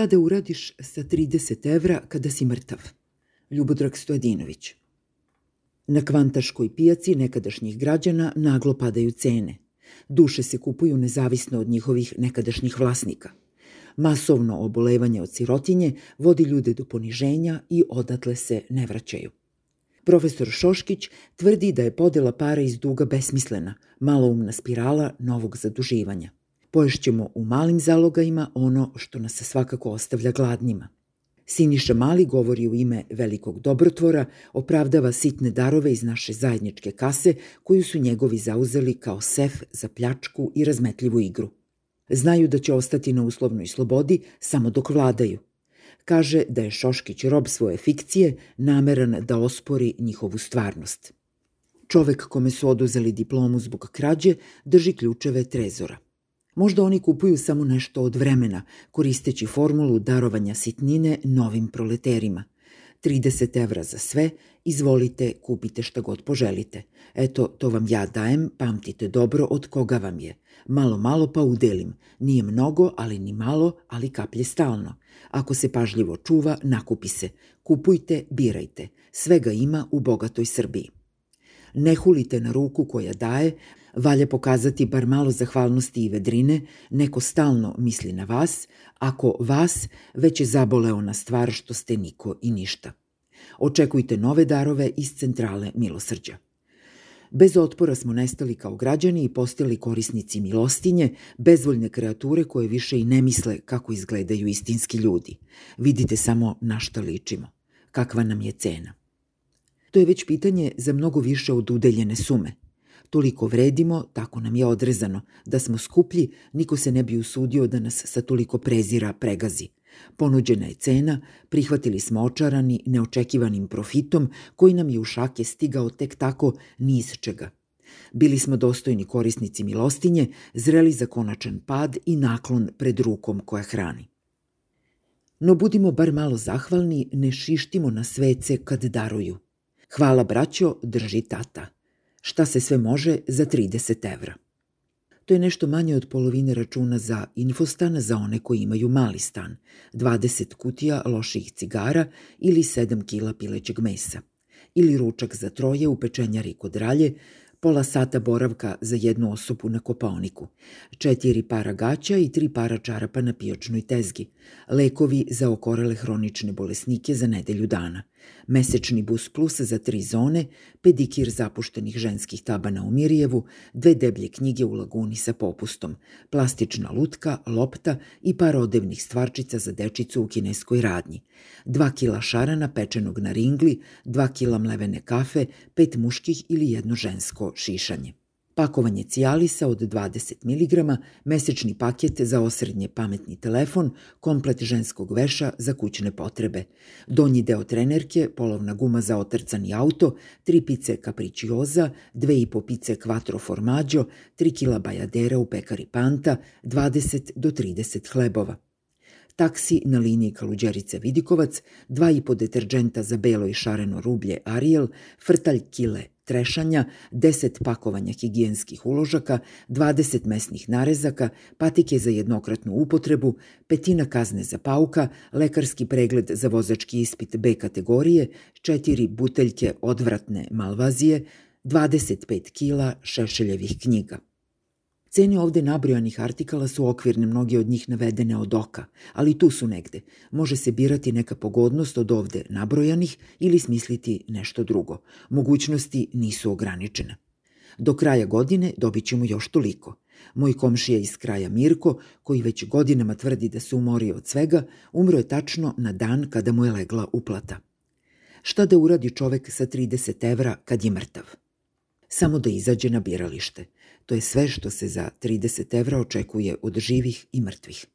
Šta da uradiš sa 30 evra kada si mrtav? Ljubodrag Stojadinović. Na kvantaškoj pijaci nekadašnjih građana naglo padaju cene. Duše se kupuju nezavisno od njihovih nekadašnjih vlasnika. Masovno obolevanje od sirotinje vodi ljude do poniženja i odatle se ne vraćaju. Profesor Šoškić tvrdi da je podela para iz duga besmislena, maloumna spirala novog zaduživanja. Poješćemo u malim zalogajima ono što nas svakako ostavlja gladnima. Siniša Mali govori u ime velikog dobrotvora, opravdava sitne darove iz naše zajedničke kase koju su njegovi zauzeli kao sef za pljačku i razmetljivu igru. Znaju da će ostati na uslovnoj slobodi samo dok vladaju. Kaže da je Šoškić rob svoje fikcije, nameran da ospori njihovu stvarnost. Čovek kome su oduzeli diplomu zbog krađe drži ključeve trezora – Možda oni kupuju samo nešto od vremena, koristeći formulu darovanja sitnine novim proleterima. 30 evra za sve, izvolite, kupite šta god poželite. Eto, to vam ja dajem, pamtite dobro od koga vam je. Malo, malo pa udelim. Nije mnogo, ali ni malo, ali kaplje stalno. Ako se pažljivo čuva, nakupi se. Kupujte, birajte. Svega ima u bogatoj Srbiji. Ne hulite na ruku koja daje, Valja pokazati bar malo zahvalnosti i vedrine, neko stalno misli na vas, ako vas već je zaboleo na stvar što ste niko i ništa. Očekujte nove darove iz centrale milosrđa. Bez otpora smo nestali kao građani i postali korisnici milostinje, bezvoljne kreature koje više i ne misle kako izgledaju istinski ljudi. Vidite samo na šta ličimo. Kakva nam je cena. To je već pitanje za mnogo više od udeljene sume – Toliko vredimo, tako nam je odrezano. Da smo skuplji, niko se ne bi usudio da nas sa toliko prezira pregazi. Ponuđena je cena, prihvatili smo očarani neočekivanim profitom koji nam je u šake stigao tek tako ni iz čega. Bili smo dostojni korisnici milostinje, zreli za konačan pad i naklon pred rukom koja hrani. No budimo bar malo zahvalni, ne šištimo na svece kad daruju. Hvala braćo, drži tata šta se sve može za 30 evra. To je nešto manje od polovine računa za infostan za one koji imaju mali stan, 20 kutija loših cigara ili 7 kila pilećeg mesa, ili ručak za troje u pečenjari kod ralje, pola sata boravka za jednu osobu na kopaoniku, četiri para gaća i tri para čarapa na pijačnoj tezgi, lekovi za okorele hronične bolesnike za nedelju dana, mesečni bus plus za tri zone, pedikir zapuštenih ženskih tabana u Mirjevu, dve deblje knjige u laguni sa popustom, plastična lutka, lopta i par odevnih stvarčica za dečicu u kineskoj radnji, dva kila šarana pečenog na ringli, dva kila mlevene kafe, pet muških ili jedno žensko šišanje. Pakovanje cijalisa od 20 mg, mesečni paket za osrednje pametni telefon, komplet ženskog veša za kućne potrebe, donji deo trenerke, polovna guma za otrcani auto, tri pice capricciosa, dve i po pice quattro formaggio, 3 kila bajadera u pekari Panta, 20 do 30 hlebova taksi na liniji Kaluđerica-Vidikovac, dva i po deterđenta za belo i šareno rublje Ariel, frtalj kile trešanja, 10 pakovanja higijenskih uložaka, 20 mesnih narezaka, patike za jednokratnu upotrebu, petina kazne za pauka, lekarski pregled za vozački ispit B kategorije, 4 buteljke odvratne malvazije, 25 kila šešeljevih knjiga. Cene ovde nabrojanih artikala su okvirne, mnoge od njih navedene od oka, ali tu su negde. Može se birati neka pogodnost od ovde nabrojanih ili smisliti nešto drugo. Mogućnosti nisu ograničene. Do kraja godine dobit ćemo još toliko. Moj komšija iz kraja Mirko, koji već godinama tvrdi da se umorio od svega, umro je tačno na dan kada mu je legla uplata. Šta da uradi čovek sa 30 evra kad je mrtav? Samo da izađe na biralište – To je sve što se za 30 evra očekuje od živih i mrtvih.